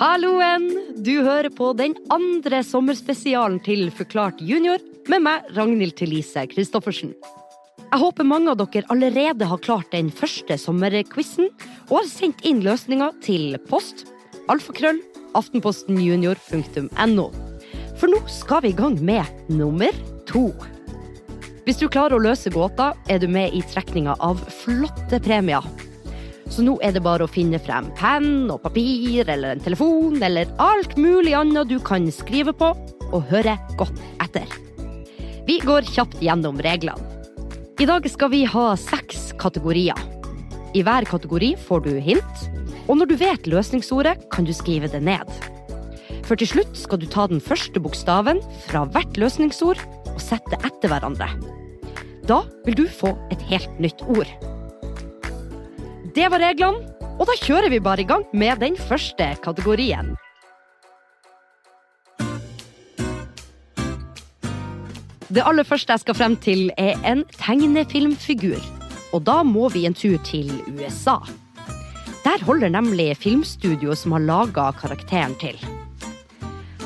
Halloen! Du hører på den andre sommerspesialen til Forklart junior med meg, Ragnhild Thelise Christoffersen. Jeg håper mange av dere allerede har klart den første sommerquizen og har sendt inn løsninger til post alfakrøll aftenpostenjunior.no. For nå skal vi i gang med nummer to. Hvis du klarer å løse gåta, er du med i trekninga av flotte premier. Så nå er det bare å finne frem penn og papir eller en telefon eller alt mulig annet du kan skrive på, og høre godt etter. Vi går kjapt gjennom reglene. I dag skal vi ha seks kategorier. I hver kategori får du hint, og når du vet løsningsordet, kan du skrive det ned. For til slutt skal du ta den første bokstaven fra hvert løsningsord og sette etter hverandre. Da vil du få et helt nytt ord. Det var reglene, og da kjører vi bare i gang med den første kategorien. Det aller første jeg skal frem til, er en tegnefilmfigur. Og da må vi en tur til USA. Der holder nemlig filmstudioet som har laga karakteren til.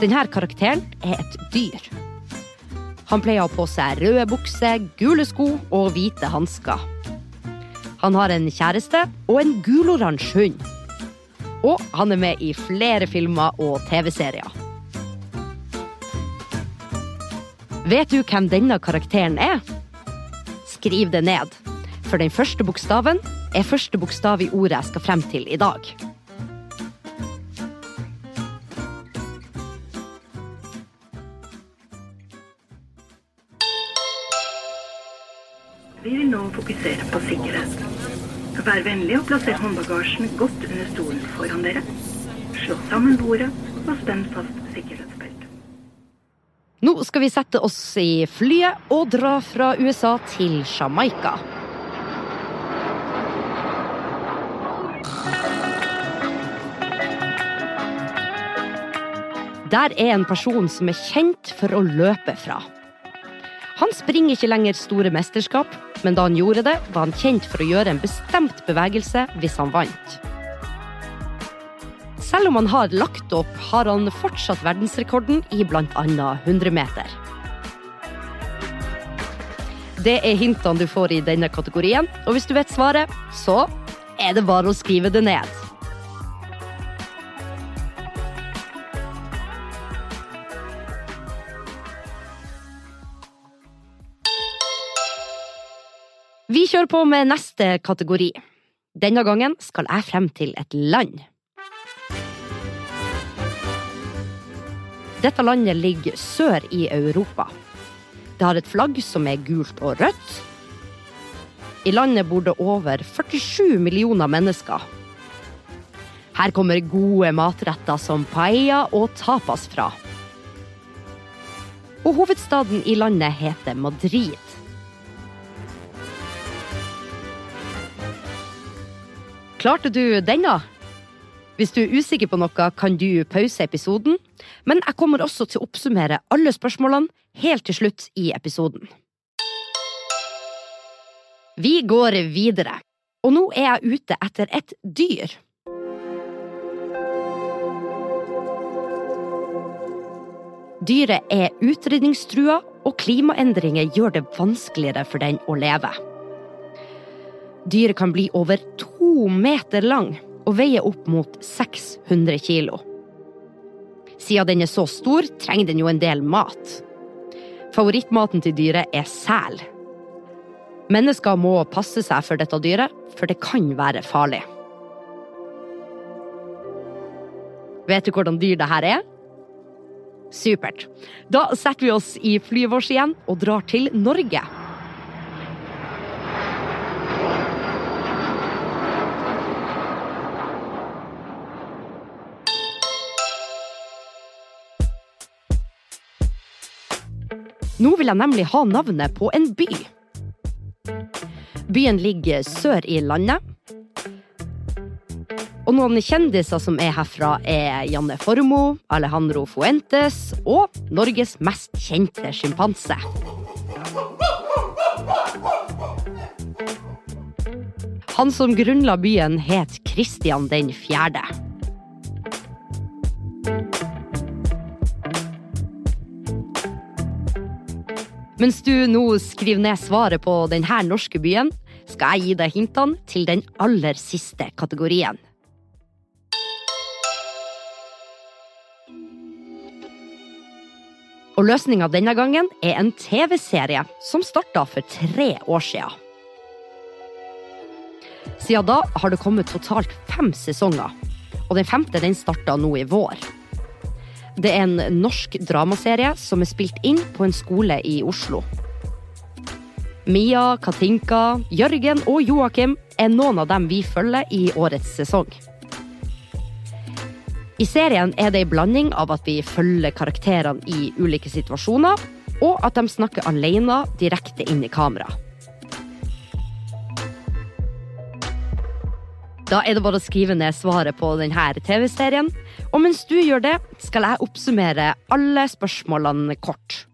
Denne karakteren er et dyr. Han pleier å ha på seg røde bukser, gule sko og hvite hansker. Han har en kjæreste og en guloransje hund. Og han er med i flere filmer og TV-serier. Vet du hvem denne karakteren er? Skriv det ned, for den første bokstaven er første bokstav i ordet jeg skal frem til i dag. Vi vil nå fokusere på sikkerhet. Vær vennlig og plasser håndbagasjen godt under stolen foran dere. Slå sammen bordet og spenn fast sikkerhetsbeltet. Nå skal vi sette oss i flyet og dra fra USA til Jamaica. Der er en person som er kjent for å løpe fra. Han springer ikke lenger store mesterskap, men da han gjorde det, var han kjent for å gjøre en bestemt bevegelse hvis han vant. Selv om han har lagt opp, har han fortsatt verdensrekorden i bl.a. 100 meter. Det er hintene du får i denne kategorien, og hvis du vet svaret, så er det bare å skrive det ned. Vi kjører på med neste kategori. Denne gangen skal jeg frem til et land. Dette landet ligger sør i Europa. Det har et flagg som er gult og rødt. I landet bor det over 47 millioner mennesker. Her kommer gode matretter som paella og tapas fra. Og hovedstaden i landet heter Madrid. Klarte du denne? Hvis du er usikker på noe, kan du pause episoden, men jeg kommer også til å oppsummere alle spørsmålene helt til slutt i episoden. Vi går videre, og nå er jeg ute etter et dyr. Dyret er utrydningstrua, og klimaendringer gjør det vanskeligere for den å leve. Dyret kan bli over to meter lang og veier opp mot 600 kilo. Siden den er så stor, trenger den jo en del mat. Favorittmaten til dyret er sel. Mennesker må passe seg for dette dyret, for det kan være farlig. Vet du hvordan dyr det her er? Supert. Da setter vi oss i flyet vårt igjen og drar til Norge. Nå vil jeg nemlig ha navnet på en by. Byen ligger sør i landet. Og noen kjendiser som er herfra, er Janne Formoe, Alejandro Fuentes og Norges mest kjente sjimpanse. Han som grunnla byen, het Kristian den fjerde. Mens du nå skriver ned svaret på denne norske byen, skal jeg gi deg hintene til den aller siste kategorien. Og løsninga denne gangen er en TV-serie som starta for tre år siden. Siden da har det kommet totalt fem sesonger, og den femte den starta nå i vår. Det er en norsk dramaserie som er spilt inn på en skole i Oslo. Mia, Katinka, Jørgen og Joakim er noen av dem vi følger i årets sesong. I serien er det en blanding av at vi følger karakterene i ulike situasjoner, og at de snakker alene direkte inn i kamera. Da er det bare å skrive ned svaret på denne TV-serien. Og mens du gjør det, skal jeg oppsummere alle spørsmålene kort.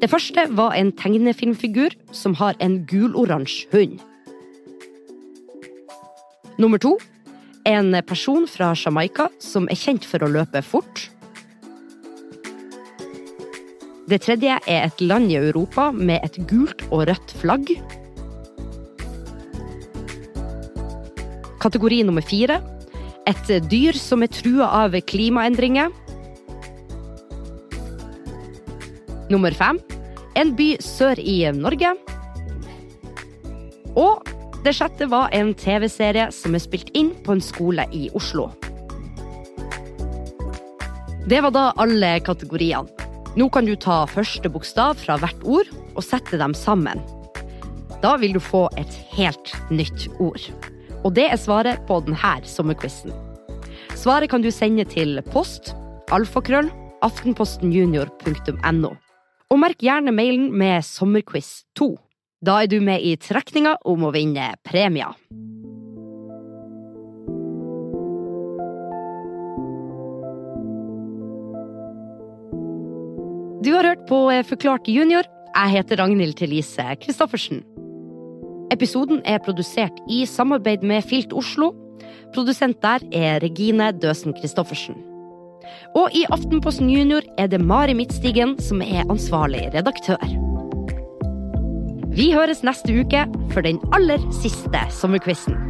Det første var en tegnefilmfigur som har en guloransje hund. Nummer to en person fra Jamaica som er kjent for å løpe fort. Det tredje er et land i Europa med et gult og rødt flagg. Kategori nummer fire et dyr som er trua av klimaendringer. Nummer fem en by sør i Norge. Og det sjette var en TV-serie som er spilt inn på en skole i Oslo. Det var da alle kategoriene. Nå kan du ta første bokstav fra hvert ord og sette dem sammen. Da vil du få et helt nytt ord. Og det er svaret på denne sommerquizen. Svaret kan du sende til post alfakrøll aftenpostenjunior.no. Og merk gjerne mailen med Sommerquiz 2. Da er du med i trekninga om å vinne premier. Du har hørt på Forklart junior. Jeg heter Ragnhild Thelise Christoffersen. Episoden er produsert i samarbeid med Filt Oslo. Produsent der er Regine Døsen Christoffersen. Og i Aftenposten Junior er det Mari Midtstigen som er ansvarlig redaktør. Vi høres neste uke for den aller siste sommerquizen.